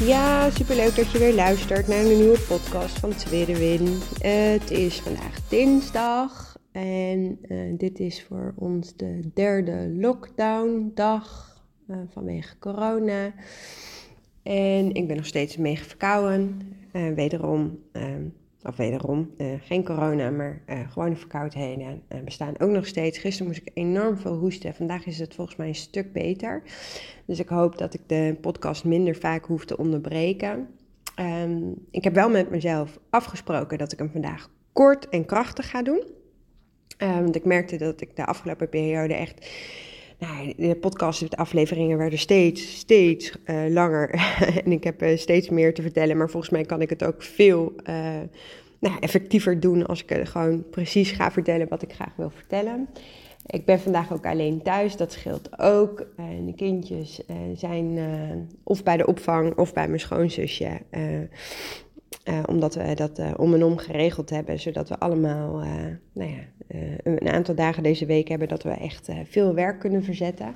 Ja, superleuk dat je weer luistert naar een nieuwe podcast van Tweede Win. het is vandaag dinsdag en uh, dit is voor ons de derde lockdown dag uh, vanwege corona. En ik ben nog steeds mega verkouden. Uh, wederom of wederom, uh, geen corona, maar uh, gewone verkoudheden uh, bestaan ook nog steeds. Gisteren moest ik enorm veel hoesten. Vandaag is het volgens mij een stuk beter. Dus ik hoop dat ik de podcast minder vaak hoef te onderbreken. Um, ik heb wel met mezelf afgesproken dat ik hem vandaag kort en krachtig ga doen. Um, want ik merkte dat ik de afgelopen periode echt nou, de podcast, de afleveringen werden steeds, steeds langer. en ik heb steeds meer te vertellen. Maar volgens mij kan ik het ook veel nou, effectiever doen als ik gewoon precies ga vertellen wat ik graag wil vertellen. Ik ben vandaag ook alleen thuis, dat scheelt ook. En de kindjes zijn of bij de opvang of bij mijn schoonzusje. Uh, omdat we dat om en om geregeld hebben, zodat we allemaal nou ja, een aantal dagen deze week hebben dat we echt veel werk kunnen verzetten.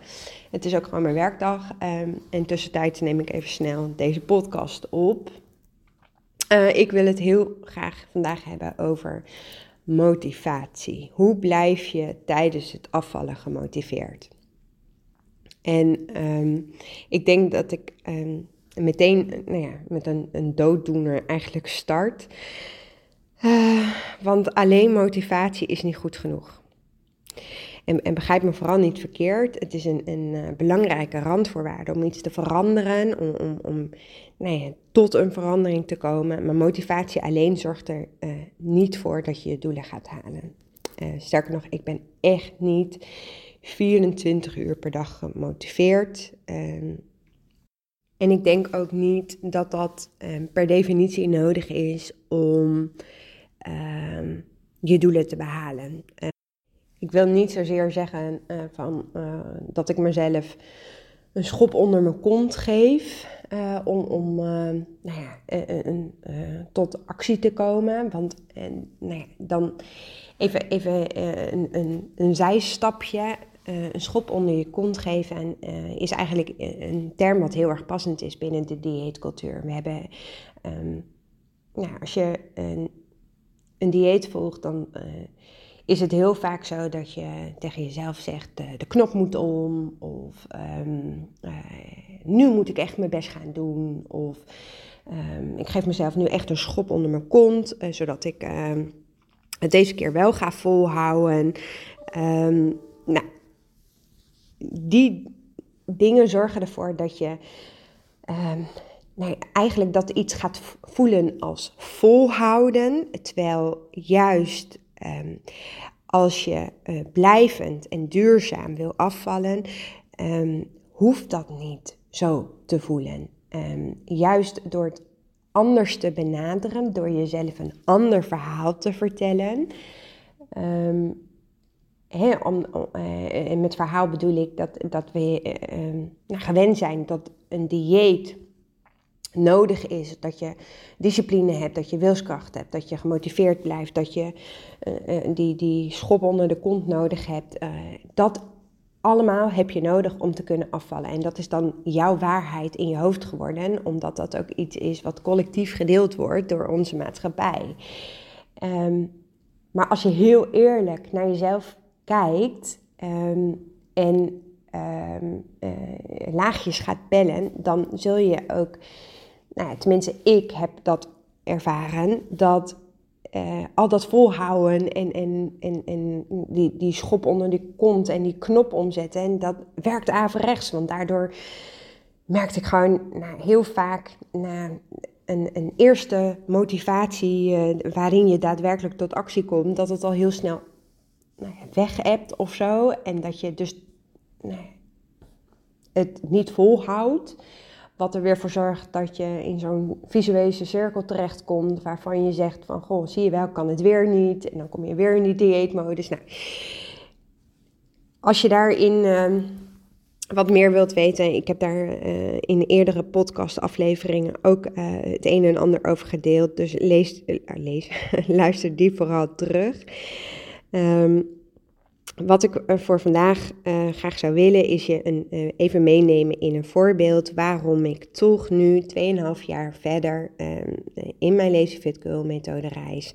Het is ook gewoon mijn werkdag. Um, en tussentijds neem ik even snel deze podcast op. ik wil het heel graag vandaag hebben over motivatie. Hoe blijf je tijdens het afvallen gemotiveerd? En um, ik denk dat ik. Um, meteen nou ja, met een, een dooddoener eigenlijk start. Uh, want alleen motivatie is niet goed genoeg. En, en, begrijp me vooral niet verkeerd. Het is een, een uh, belangrijke randvoorwaarde om iets te veranderen, om, om, om nou tot een verandering te komen. Maar motivatie alleen zorgt er uh, niet voor dat je je doelen gaat halen. sterker nog, ik ben echt niet 24 uur per dag gemotiveerd. Ehm, en ik denk ook niet dat dat um, per definitie nodig is om um, je doelen te behalen. Ik wil niet zozeer zeggen uh, van, uh, dat ik mezelf een schop onder mijn kont geef om, om nou ja, tot actie te komen. Want nou ja, dan even, even een, een, een zijstapje. Een schop onder je kont geven en, is eigenlijk een term wat heel erg passend is binnen de dieetcultuur. We hebben, um, nou, als je een, een dieet volgt, dan is het heel vaak zo dat je tegen jezelf zegt: de knop moet om, of um, nu moet ik echt mijn best gaan doen, of um, ik geef mezelf nu echt een schop onder mijn kont, zodat ik het deze keer wel ga volhouden. nou, die dingen zorgen ervoor dat je nou, eigenlijk dat iets gaat voelen als volhouden. Terwijl juist um, als je uh, blijvend en duurzaam wil afvallen, um, hoeft dat niet zo te voelen. juist door het anders te benaderen, door jezelf een ander verhaal te vertellen, om, uh, met verhaal bedoel ik dat, dat we nou, gewend zijn dat een dieet nodig is. Dat je discipline hebt, dat je wilskracht hebt, dat je gemotiveerd blijft, dat je uh, die, die schop onder de kont nodig hebt. dat allemaal heb je nodig om te kunnen afvallen. En dat is dan jouw waarheid in je hoofd geworden, omdat dat ook iets is wat collectief gedeeld wordt door onze maatschappij. Um, maar als je heel eerlijk naar jezelf kijkt um, en uh, laagjes gaat bellen, dan zul je ook, nou tenminste ik heb dat ervaren, dat uh, al dat volhouden en, en, en, die, die schop onder die kont en die knop omzetten, en dat werkt averechts, want daardoor merkte ik gewoon nou, heel vaak na een, een eerste motivatie uh, waarin je daadwerkelijk tot actie komt, dat het al heel snel nou weg hebt of zo. En dat je dus nou het niet volhoudt. Wat er weer voor zorgt dat je in zo'n visuele cirkel terechtkomt. Waarvan je zegt van, goh, zie je wel, kan het weer niet. En dan kom je weer in die dieetmodus. Nou, als je daarin uh, wat meer wilt weten, ik heb daar uh, in eerdere podcastafleveringen ook uh, het een en ander over gedeeld. Dus lees, lees luister die vooral terug. Um, wat ik voor vandaag uh, graag zou willen, is je een, uh, even meenemen in een voorbeeld waarom ik toch nu 2,5 jaar verder um, in mijn Lazy Fit Girl methode reis.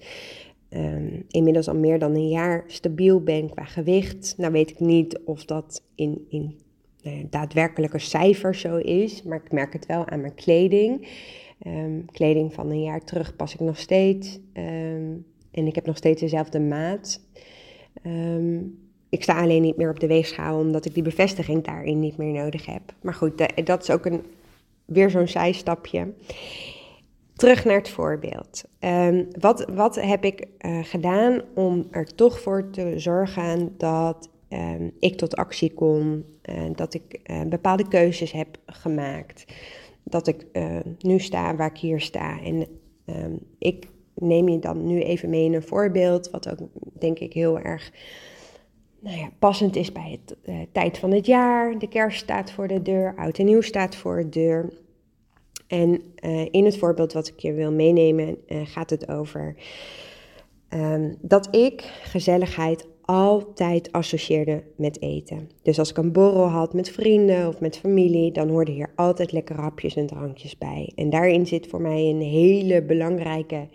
Um, inmiddels al meer dan een jaar stabiel ben qua gewicht. Nou weet ik niet of dat in, in uh, daadwerkelijke cijfers zo is, maar ik merk het wel aan mijn kleding. Um, kleding van een jaar terug pas ik nog steeds. En ik heb nog steeds dezelfde maat. Ik sta alleen niet meer op de weegschaal omdat ik die bevestiging daarin niet meer nodig heb. Maar goed, dat is ook een, weer zo'n zijstapje. Terug naar het voorbeeld. Um, wat, wat heb ik uh, gedaan om er toch voor te zorgen dat um, ik tot actie kom, dat ik uh, bepaalde keuzes heb gemaakt, dat ik nu sta waar ik hier sta. En um, ik neem je dan nu even mee in een voorbeeld, wat ook denk ik heel erg nou ja, passend is bij het uh, tijd van het jaar. De kerst staat voor de deur, oud en nieuw staat voor de deur. En uh, in het voorbeeld wat ik je wil meenemen uh, gaat het over um, dat ik gezelligheid altijd associeerde met eten. Dus als ik een borrel had met vrienden of met familie, dan hoorden hier altijd lekkere hapjes en drankjes bij. En daarin zit voor mij een hele belangrijke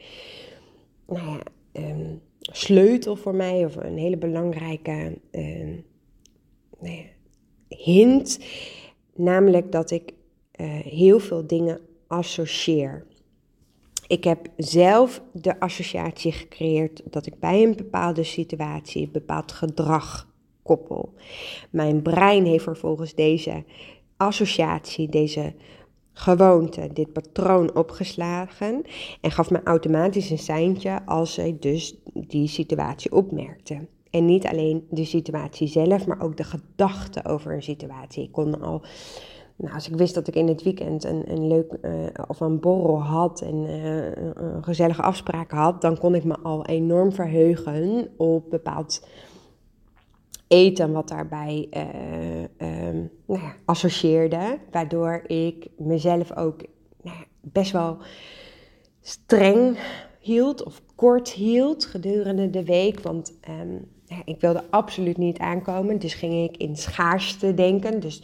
nou ja, um, sleutel voor mij, of een hele belangrijke uh, nou hint. Namelijk dat ik uh, heel veel dingen associeer. Ik heb zelf de associatie gecreëerd dat ik bij een bepaalde situatie een bepaald gedrag koppel. Mijn brein heeft vervolgens deze associatie, deze gewoonte, dit patroon opgeslagen en gaf me automatisch een seintje als zij dus die situatie opmerkte. En niet alleen de situatie zelf, maar ook de gedachten over een situatie. Ik kon al, nou, als ik wist dat ik in het weekend een, een leuk uh, of een borrel had en uh, een gezellige afspraken had, dan kon ik me al enorm verheugen op bepaald eten wat daarbij uh, um, nou ja, associeerde. Waardoor ik mezelf ook nou ja, best wel streng hield of kort hield gedurende de week. Want um, ja, ik wilde absoluut niet aankomen. Dus ging ik in schaarste denken. Dus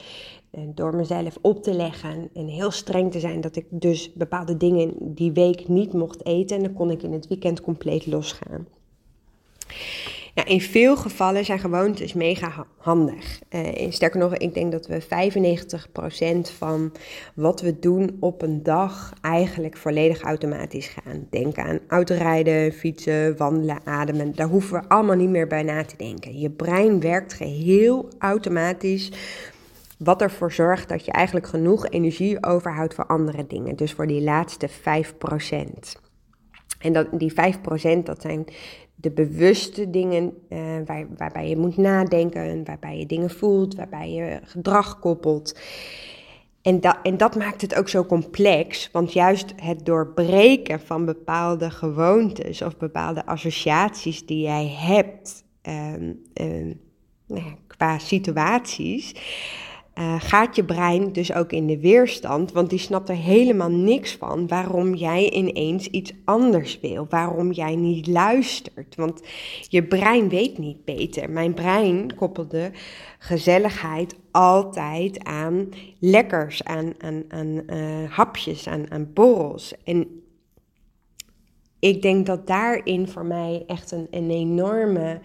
uh, door mezelf op te leggen en heel streng te zijn dat ik dus bepaalde dingen die week niet mocht eten. En dan kon ik in het weekend compleet losgaan. Nou, in veel gevallen zijn gewoontes mega handig. Uh, sterker nog, ik denk dat we 95% van wat we doen op een dag eigenlijk volledig automatisch gaan. Denk aan autorijden, fietsen, wandelen, ademen. Daar hoeven we allemaal niet meer bij na te denken. Je brein werkt geheel automatisch. Wat ervoor zorgt dat je eigenlijk genoeg energie overhoudt voor andere dingen. Dus voor die laatste 5%. En dat, die 5% dat zijn de bewuste dingen uh, waar, waarbij je moet nadenken, waarbij je dingen voelt, waarbij je gedrag koppelt. En, dat en dat maakt het ook zo complex, want juist het doorbreken van bepaalde gewoontes of bepaalde associaties die jij hebt uh, uh, nou qua situaties, uh, gaat je brein dus ook in de weerstand, want die snapt er helemaal niks van waarom jij ineens iets anders wil, waarom jij niet luistert. Want je brein weet niet beter. Mijn brein koppelde gezelligheid altijd aan lekkers, aan, aan, aan uh, hapjes, aan, aan borrels. En ik denk dat daarin voor mij echt een, een enorme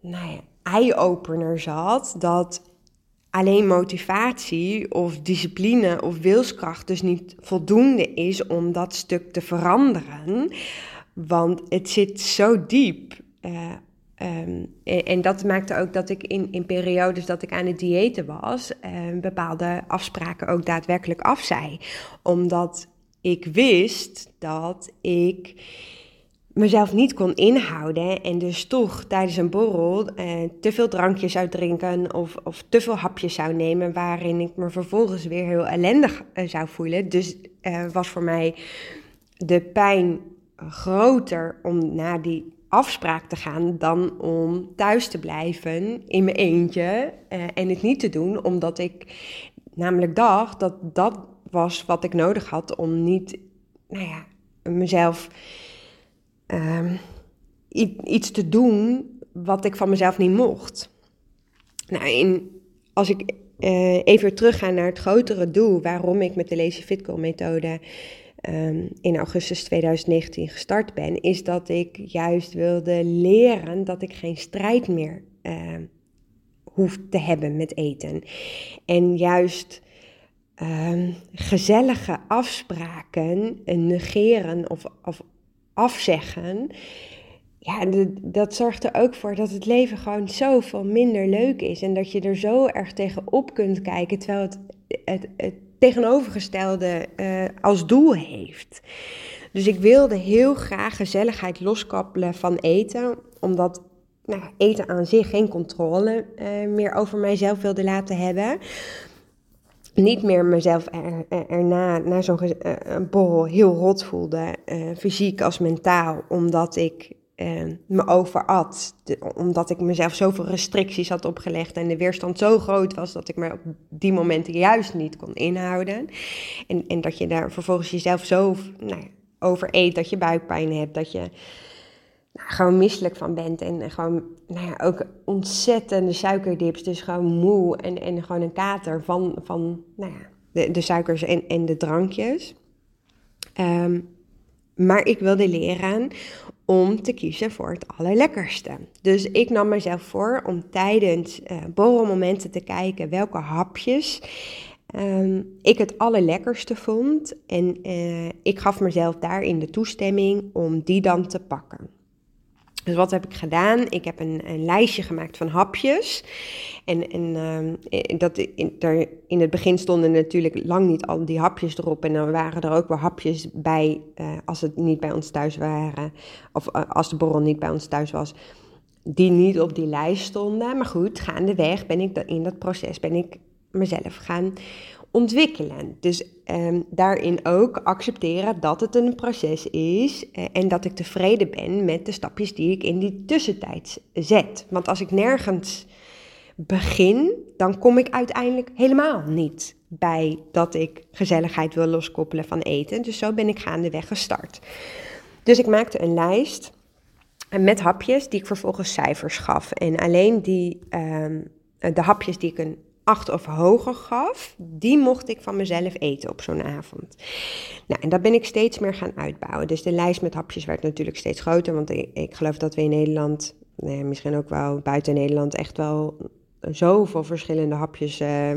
nou ja, eye-opener zat. Dat alleen motivatie of discipline of wilskracht dus niet voldoende is om dat stuk te veranderen. Want het zit zo diep. Uh, um, en, dat maakte ook dat ik in, in periodes dat ik aan het diëten was, uh, bepaalde afspraken ook daadwerkelijk afzei. Omdat ik wist dat ik mezelf niet kon inhouden en dus toch tijdens een borrel eh, te veel drankjes zou drinken of, of te veel hapjes zou nemen waarin ik me vervolgens weer heel ellendig eh, zou voelen. Dus uh, was voor mij de pijn groter om naar die afspraak te gaan dan om thuis te blijven in mijn eentje en het niet te doen, omdat ik namelijk dacht dat dat was wat ik nodig had om niet, nou ja, mezelf Ehm, iets te doen wat ik van mezelf niet mocht. Nou, als ik uh, even terugga naar het grotere doel waarom ik met de Lazy Fit methode ehm, in augustus 2019 gestart ben, is dat ik juist wilde leren dat ik geen strijd meer uh, hoef te hebben met eten. En juist gezellige afspraken negeren of, of afzeggen. Ja, dat zorgt er ook voor dat het leven gewoon zoveel minder leuk is. En dat je er zo erg tegenop kunt kijken, terwijl het het, het tegenovergestelde uh, als doel heeft. Dus ik wilde heel graag gezelligheid loskoppelen van eten, omdat nou, eten aan zich geen controle uh, meer over mijzelf wilde laten hebben niet meer mezelf er, erna, na zo'n uh, borrel, heel rot voelde, uh, fysiek als mentaal, omdat ik uh, me overat. Omdat ik mezelf zoveel restricties had opgelegd en de weerstand zo groot was dat ik me op die momenten juist niet kon inhouden. En, en dat je daar vervolgens jezelf zo nou, over eet dat je buikpijn hebt, dat je nou, gewoon misselijk van bent. En gewoon nou ja, ook ontzettende suikerdips. Dus gewoon moe en, en gewoon een kater van, van nou ja, de, de suikers en, en de drankjes. Ehm, maar ik wilde leren om te kiezen voor het allerlekkerste. Dus ik nam mezelf voor om tijdens uh, borrelmomenten te kijken welke hapjes um, ik het allerlekkerste vond. En uh, ik gaf mezelf daarin de toestemming om die dan te pakken. Dus wat heb ik gedaan? Ik heb een, een lijstje gemaakt van hapjes. En, en uh, dat in, in het begin stonden natuurlijk lang niet al die hapjes erop. En dan waren er ook wel hapjes bij uh, als het niet bij ons thuis waren. Of uh, als de borrel niet bij ons thuis was. Die niet op die lijst stonden. Maar goed, gaandeweg ben ik in dat proces ben ik mezelf gaan ontwikkelen. Dus um, daarin ook accepteren dat het een proces is uh, en dat ik tevreden ben met de stapjes die ik in die tussentijd zet. Want als ik nergens begin, dan kom ik uiteindelijk helemaal niet bij dat ik gezelligheid wil loskoppelen van eten. Dus zo ben ik gaandeweg gestart. Dus ik maakte een lijst met hapjes die ik vervolgens cijfers gaf. En alleen die, um, de hapjes die ik een acht of hoger gaf, die mocht ik van mezelf eten op zo'n avond. Nou, en dat ben ik steeds meer gaan uitbouwen. Dus de lijst met hapjes werd natuurlijk steeds groter, want ik, geloof dat we in Nederland, nee, misschien ook wel buiten Nederland, echt wel zoveel verschillende hapjes uh,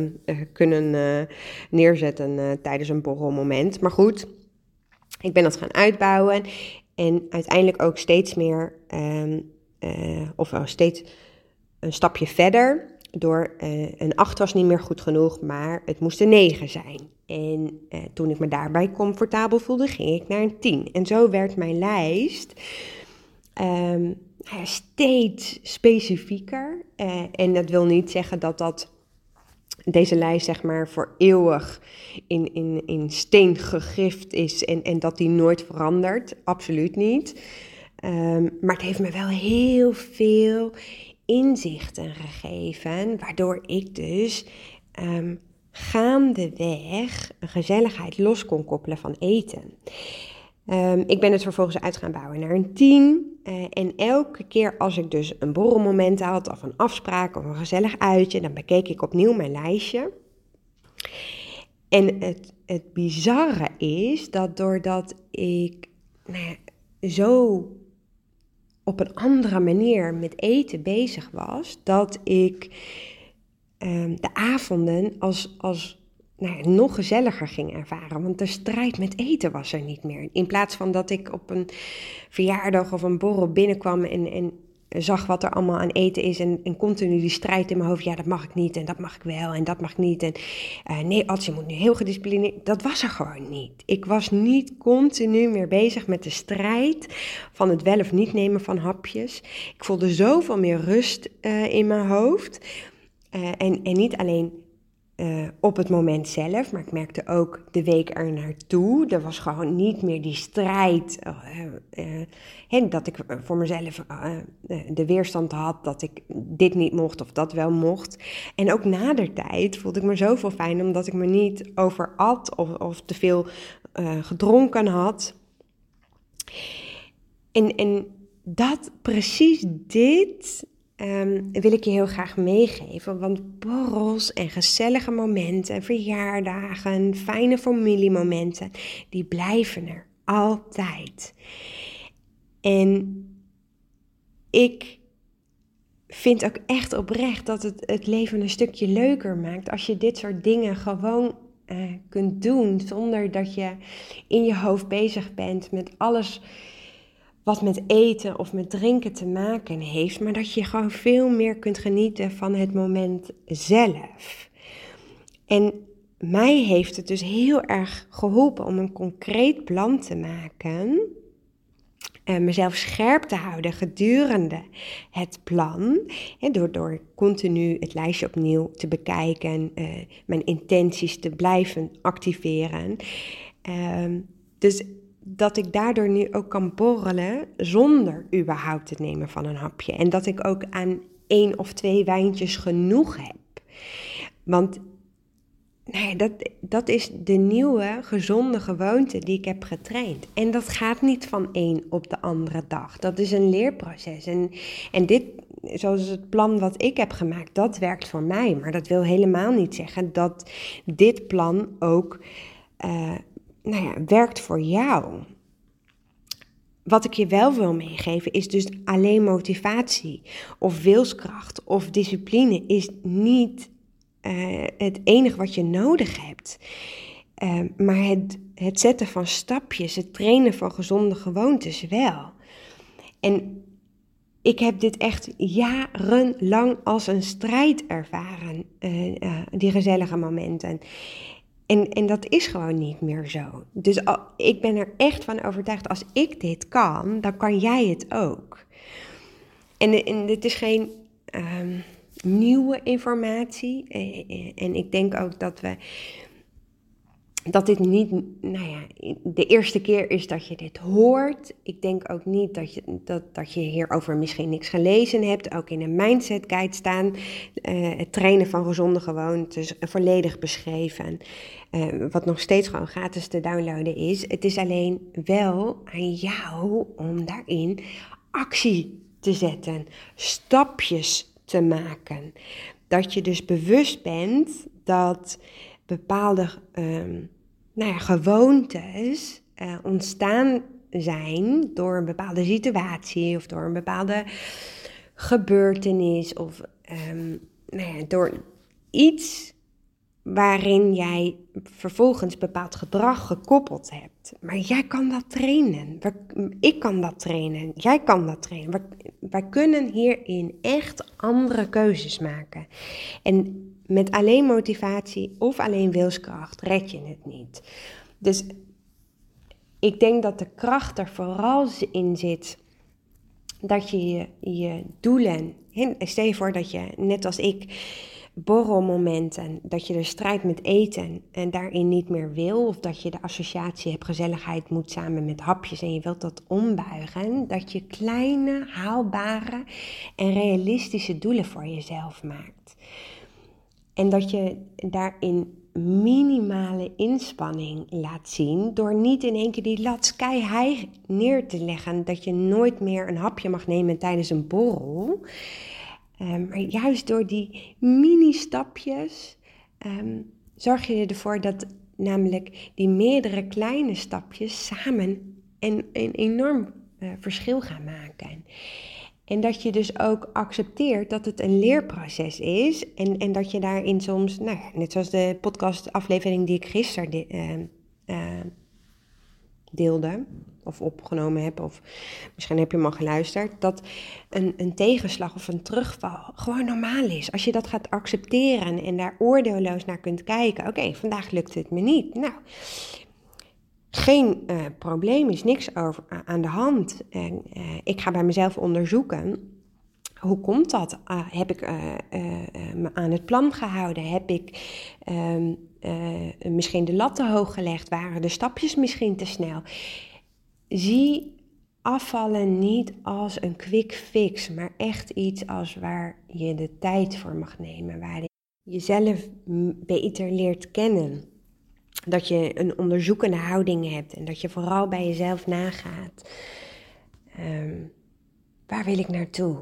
kunnen uh, neerzetten tijdens een borrelmoment. Maar goed, ik ben dat gaan uitbouwen en uiteindelijk ook steeds meer, um, of steeds een stapje verder door uh, een 8 was niet meer goed genoeg, maar het moest een 9 zijn. En uh, toen ik me daarbij comfortabel voelde, ging ik naar een 10. En zo werd mijn lijst um, steeds specifieker. Uh, en dat wil niet zeggen dat dat deze lijst zeg maar voor eeuwig in, in, in steen gegrift is en, en dat die nooit verandert. Absoluut niet. Um, maar het heeft me wel heel veel inzichten gegeven, waardoor ik dus um, gaandeweg een gezelligheid los kon koppelen van eten. Um, ik ben het vervolgens uit gaan bouwen naar een team. Uh, en elke keer als ik dus een borrelmoment had, of een afspraak, of een gezellig uitje, dan bekeek ik opnieuw mijn lijstje. En het, het bizarre is dat doordat ik nou zo op een andere manier met eten bezig was, dat ik ehm, de avonden als, als nou ja, nog gezelliger ging ervaren. Want de strijd met eten was er niet meer. In plaats van dat ik op een verjaardag of een borrel binnenkwam en, en zag wat er allemaal aan eten is en, continu die strijd in mijn hoofd. Ja, dat mag ik niet en dat mag ik wel en dat mag niet. En uh, nee, je moet nu heel gedisciplineerd. Dat was er gewoon niet. Ik was niet continu meer bezig met de strijd van het wel of niet nemen van hapjes. Ik voelde zoveel meer rust uh, in mijn hoofd. Uh, en, en niet alleen uh, op het moment zelf, maar ik merkte ook de week er naartoe. Er was gewoon niet meer die strijd. Uh, uh, dat ik voor mezelf de weerstand had dat ik dit niet mocht of dat wel mocht. En ook na de tijd voelde ik me zoveel fijn omdat ik me niet overat of, of te veel gedronken had. En, en dat, precies dit um, wil ik je heel graag meegeven. Want borrels en gezellige momenten, verjaardagen, fijne familiemomenten, die blijven er altijd. En ik vind ook echt oprecht dat het het leven een stukje leuker maakt als je dit soort dingen gewoon uh, kunt doen zonder dat je in je hoofd bezig bent met alles wat met eten of met drinken te maken heeft, maar dat je gewoon veel meer kunt genieten van het moment zelf. En mij heeft het dus heel erg geholpen om een concreet plan te maken. En eh, mezelf scherp te houden gedurende het plan. door, door continu het lijstje opnieuw te bekijken, uh, mijn intenties te blijven activeren. Uh, dus dat ik daardoor nu ook kan borrelen zonder überhaupt het nemen van een hapje. En dat ik ook aan één of twee wijntjes genoeg heb. Want nou ja, dat, dat is de nieuwe gezonde gewoonte die ik heb getraind. En dat gaat niet van één op de andere dag. Dat is een leerproces. En, en dit, zoals het plan wat ik heb gemaakt, dat werkt voor mij. Maar dat wil helemaal niet zeggen dat dit plan ook uh, nou ja, werkt voor jou. Wat ik je wel wil meegeven is dus alleen motivatie of wilskracht of discipline is niet uh, het enige wat je nodig hebt. Uh, maar het, het zetten van stapjes, het trainen van gezonde gewoontes wel. En ik heb dit echt jarenlang als een strijd ervaren, uh, die gezellige momenten. En, en dat is gewoon niet meer zo. Dus ik ben er echt van overtuigd, als ik dit kan, dan kan jij het ook. En, en dit is geen um, nieuwe informatie. En ik denk ook dat we dat dit niet, nou ja, de eerste keer is dat je dit hoort. Ik denk ook niet dat je, dat, dat je hierover misschien niks gelezen hebt. Ook in een mindset guide staan uh, het trainen van gezonde gewoontes volledig beschreven. Uh, wat nog steeds gewoon gratis te downloaden is. Het is alleen wel aan jou om daarin actie te zetten, stapjes te maken. Dat je dus bewust bent dat bepaalde um, nou ja, gewoontes uh, ontstaan zijn door een bepaalde situatie of door een bepaalde gebeurtenis of um, nou ja, door iets waarin jij vervolgens bepaald gedrag gekoppeld hebt. Maar jij kan dat trainen. Ik kan dat trainen. Jij kan dat trainen. Wij kunnen hierin echt andere keuzes maken. En met alleen motivatie of alleen wilskracht red je het niet. Dus ik denk dat de kracht er vooral in zit dat je je, je doelen. Stel je voor dat je, net als ik, borrelmomenten, dat je de strijd met eten en daarin niet meer wil, of dat je de associatie hebt gezelligheid moet samen met hapjes en je wilt dat ombuigen, dat je kleine, haalbare en realistische doelen voor jezelf maakt. En dat je daarin minimale inspanning laat zien door niet in één keer die lat sky neer te leggen dat je nooit meer een hapje mag nemen tijdens een borrel. Um, maar juist door die mini-stapjes um, zorg je ervoor dat namelijk die meerdere kleine stapjes samen een, een enorm uh, verschil gaan maken. En dat je dus ook accepteert dat het een leerproces is. En, en dat je daarin soms, nou net zoals de podcastaflevering die ik gisteren uh, uh, deelde of opgenomen heb, of misschien heb je hem al geluisterd, dat een, een tegenslag of een terugval gewoon normaal is. Als je dat gaat accepteren en daar oordeelloos naar kunt kijken, oké, vandaag lukt het me niet. Nou, geen uh, probleem, is niks over, aan de hand. En uh, ik ga bij mezelf onderzoeken. Hoe komt dat? Uh, heb ik me aan het plan gehouden? Heb ik ehm, misschien de lat te hoog gelegd? Waren de stapjes misschien te snel? Zie afvallen niet als een quick fix, maar echt iets als waar je de tijd voor mag nemen, waar je jezelf beter leert kennen. Dat je een onderzoekende houding hebt en dat je vooral bij jezelf nagaat. Um, waar wil ik naartoe?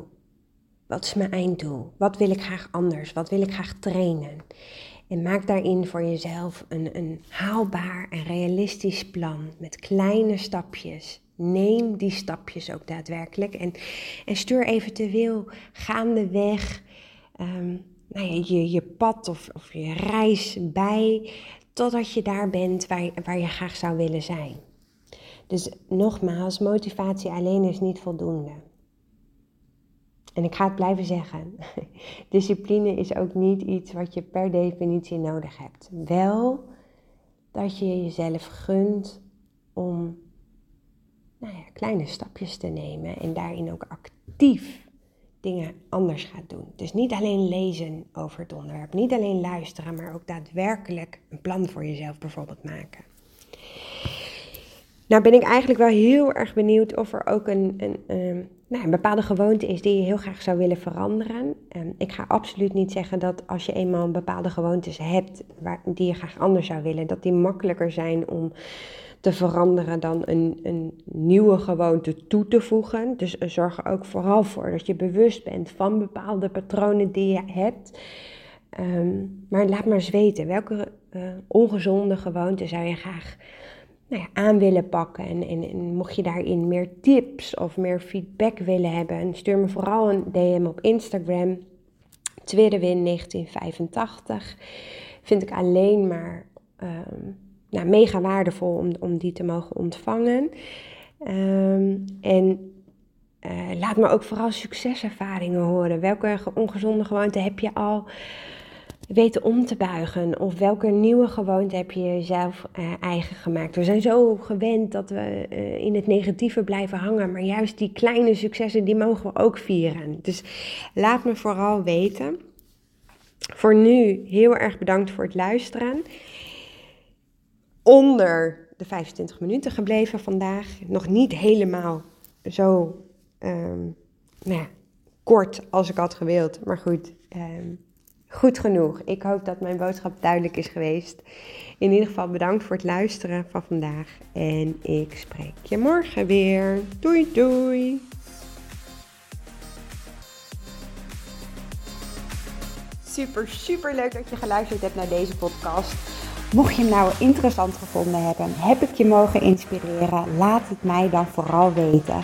Wat is mijn einddoel? Wat wil ik graag anders? Wat wil ik graag trainen? En maak daarin voor jezelf een, een haalbaar en realistisch plan met kleine stapjes. Neem die stapjes ook daadwerkelijk en, en stuur eventueel gaandeweg um, nou ja, je, je pad of, of je reis bij totdat je daar bent waar, waar je graag zou willen zijn. Dus nogmaals, motivatie alleen is niet voldoende. En ik ga het blijven zeggen. Discipline is ook niet iets wat je per definitie nodig hebt. Wel dat je jezelf gunt om nou ja, kleine stapjes te nemen en daarin ook actief dingen anders gaat doen. Dus niet alleen lezen over het onderwerp, niet alleen luisteren, maar ook daadwerkelijk een plan voor jezelf bijvoorbeeld maken. Nou ben ik eigenlijk wel heel erg benieuwd of er ook een, een, een, nou, een bepaalde gewoonte is die je heel graag zou willen veranderen. En ik ga absoluut niet zeggen dat als je eenmaal een bepaalde gewoontes hebt waar, die je graag anders zou willen, dat die makkelijker zijn om te veranderen dan een, een nieuwe gewoonte toe te voegen. Dus zorg er ook vooral voor dat je bewust bent van bepaalde patronen die je hebt. Ehm, maar laat maar eens weten, welke uh, ongezonde gewoonte zou je graag nou aan willen pakken. En, en, en, mocht je daarin meer tips of meer feedback willen hebben, stuur me vooral een DM op Instagram. Tweedewin 1985. Vind ik alleen maar um, nou, mega waardevol om, om die te mogen ontvangen. Um, en uh, laat me ook vooral succeservaringen horen. Welke ongezonde gewoonte heb je al weten om te buigen? Of welke nieuwe gewoonte heb je jezelf uh, eigen gemaakt? We zijn zo gewend dat we uh, in het negatieve blijven hangen, maar juist die kleine successen, die mogen we ook vieren. Dus laat me vooral weten. Voor nu heel erg bedankt voor het luisteren. Onder de 25 minuten gebleven vandaag. Nog niet helemaal zo um, nou kort als ik had gewild, maar goed. Um, goed genoeg. Ik hoop dat mijn boodschap duidelijk is geweest. In ieder geval bedankt voor het luisteren van vandaag. En ik spreek je morgen weer. Doei doei. Super, super leuk dat je geluisterd hebt naar deze podcast. Mocht je hem nou interessant gevonden hebben, heb ik je mogen inspireren, laat het mij dan vooral weten.